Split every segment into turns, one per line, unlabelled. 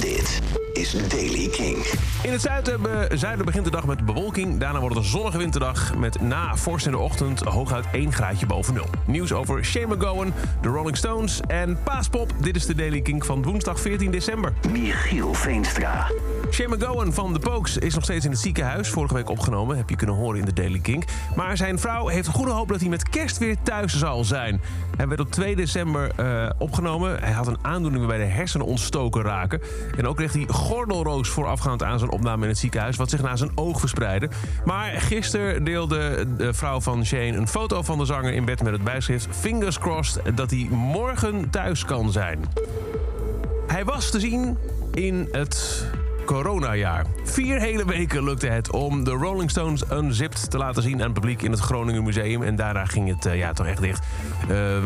Dit is Daily King.
In het zuiden, be- zuiden begint de dag met bewolking. Daarna wordt het een zonnige winterdag met na vorst in de ochtend hooguit 1 graadje boven nul. Nieuws over Shane McGowan, de Rolling Stones en Paaspop. Dit is de Daily King van woensdag 14 december.
Michiel Veenstra.
Shane McGowan van The Pokes is nog steeds in het ziekenhuis. Vorige week opgenomen, heb je kunnen horen in de Daily King. Maar zijn vrouw heeft goede hoop dat hij met kerst weer thuis zal zijn. Hij werd op 2 december eh, opgenomen. Hij had een aandoening waarbij de hersenen ontstoken raken. En ook kreeg hij gordelroos voorafgaand aan zijn opname in het ziekenhuis... wat zich naar zijn oog verspreidde. Maar gisteren deelde de vrouw van Shane een foto van de zanger in bed met het bijschrift... Fingers crossed dat hij morgen thuis kan zijn. Hij was te zien in het coronajaar. Vier hele weken lukte het om de Rolling Stones Unzipped te laten zien aan het publiek in het Groningen Museum. En daarna ging het eh, ja, toch echt dicht. Eh,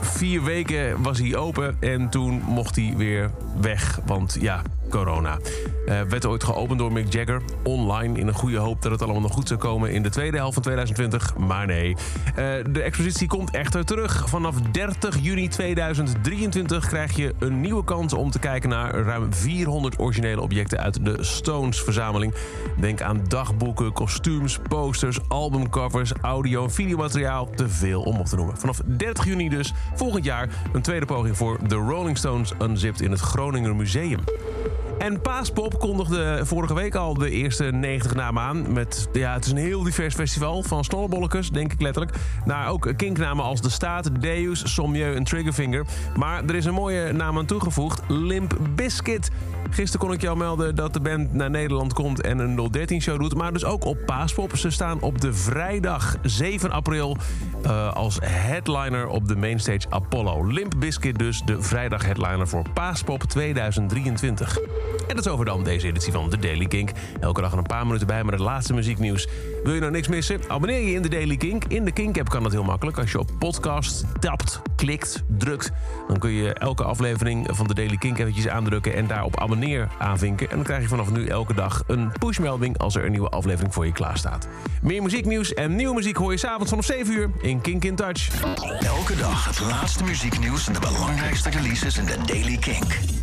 vier weken was hij open en toen mocht hij weer weg. Want ja, corona. Eh, werd ooit geopend door Mick Jagger online in een goede hoop dat het allemaal nog goed zou komen in de tweede helft van 2020. Maar nee. Eh, de expositie komt echter terug. Vanaf 30 juni 2023 krijg je een nieuwe kans om te kijken naar ruim 400 originele objecten uit de Stones-verzameling. Denk aan dagboeken, kostuums, posters, albumcovers, audio en videomateriaal. Te veel om op te noemen. Vanaf 30 juni dus, volgend jaar, een tweede poging voor The Rolling Stones Unzipped in het Groninger Museum. En Paaspop kondigde vorige week al de eerste 90 namen aan. Met, ja, het is een heel divers festival. Van snorbolletjes, denk ik letterlijk. Naar ook kinknamen als De Staat, Deus, Sommieu en Triggerfinger. Maar er is een mooie naam aan toegevoegd. Limp Bizkit. Gisteren kon ik jou melden dat de band naar Nederland komt en een 013-show doet. Maar dus ook op Paaspop. Ze staan op de vrijdag 7 april eh, als headliner op de mainstage Apollo. Limp Bizkit dus de vrijdag headliner voor Paaspop 2023. En dat is over dan deze editie van The Daily Kink. Elke dag een paar minuten bij met het laatste muzieknieuws. Wil je nou niks missen? Abonneer je in de Daily Kink. In de Kink-app kan dat heel makkelijk. Als je op podcast tapt, klikt, drukt... dan kun je elke aflevering van de Daily Kink eventjes aandrukken... en daarop abonneer aanvinken. En dan krijg je vanaf nu elke dag een pushmelding... als er een nieuwe aflevering voor je klaar staat. Meer muzieknieuws en nieuwe muziek hoor je s'avonds vanaf 7 uur in Kink in Touch.
Elke dag het laatste muzieknieuws en de belangrijkste releases in de Daily Kink.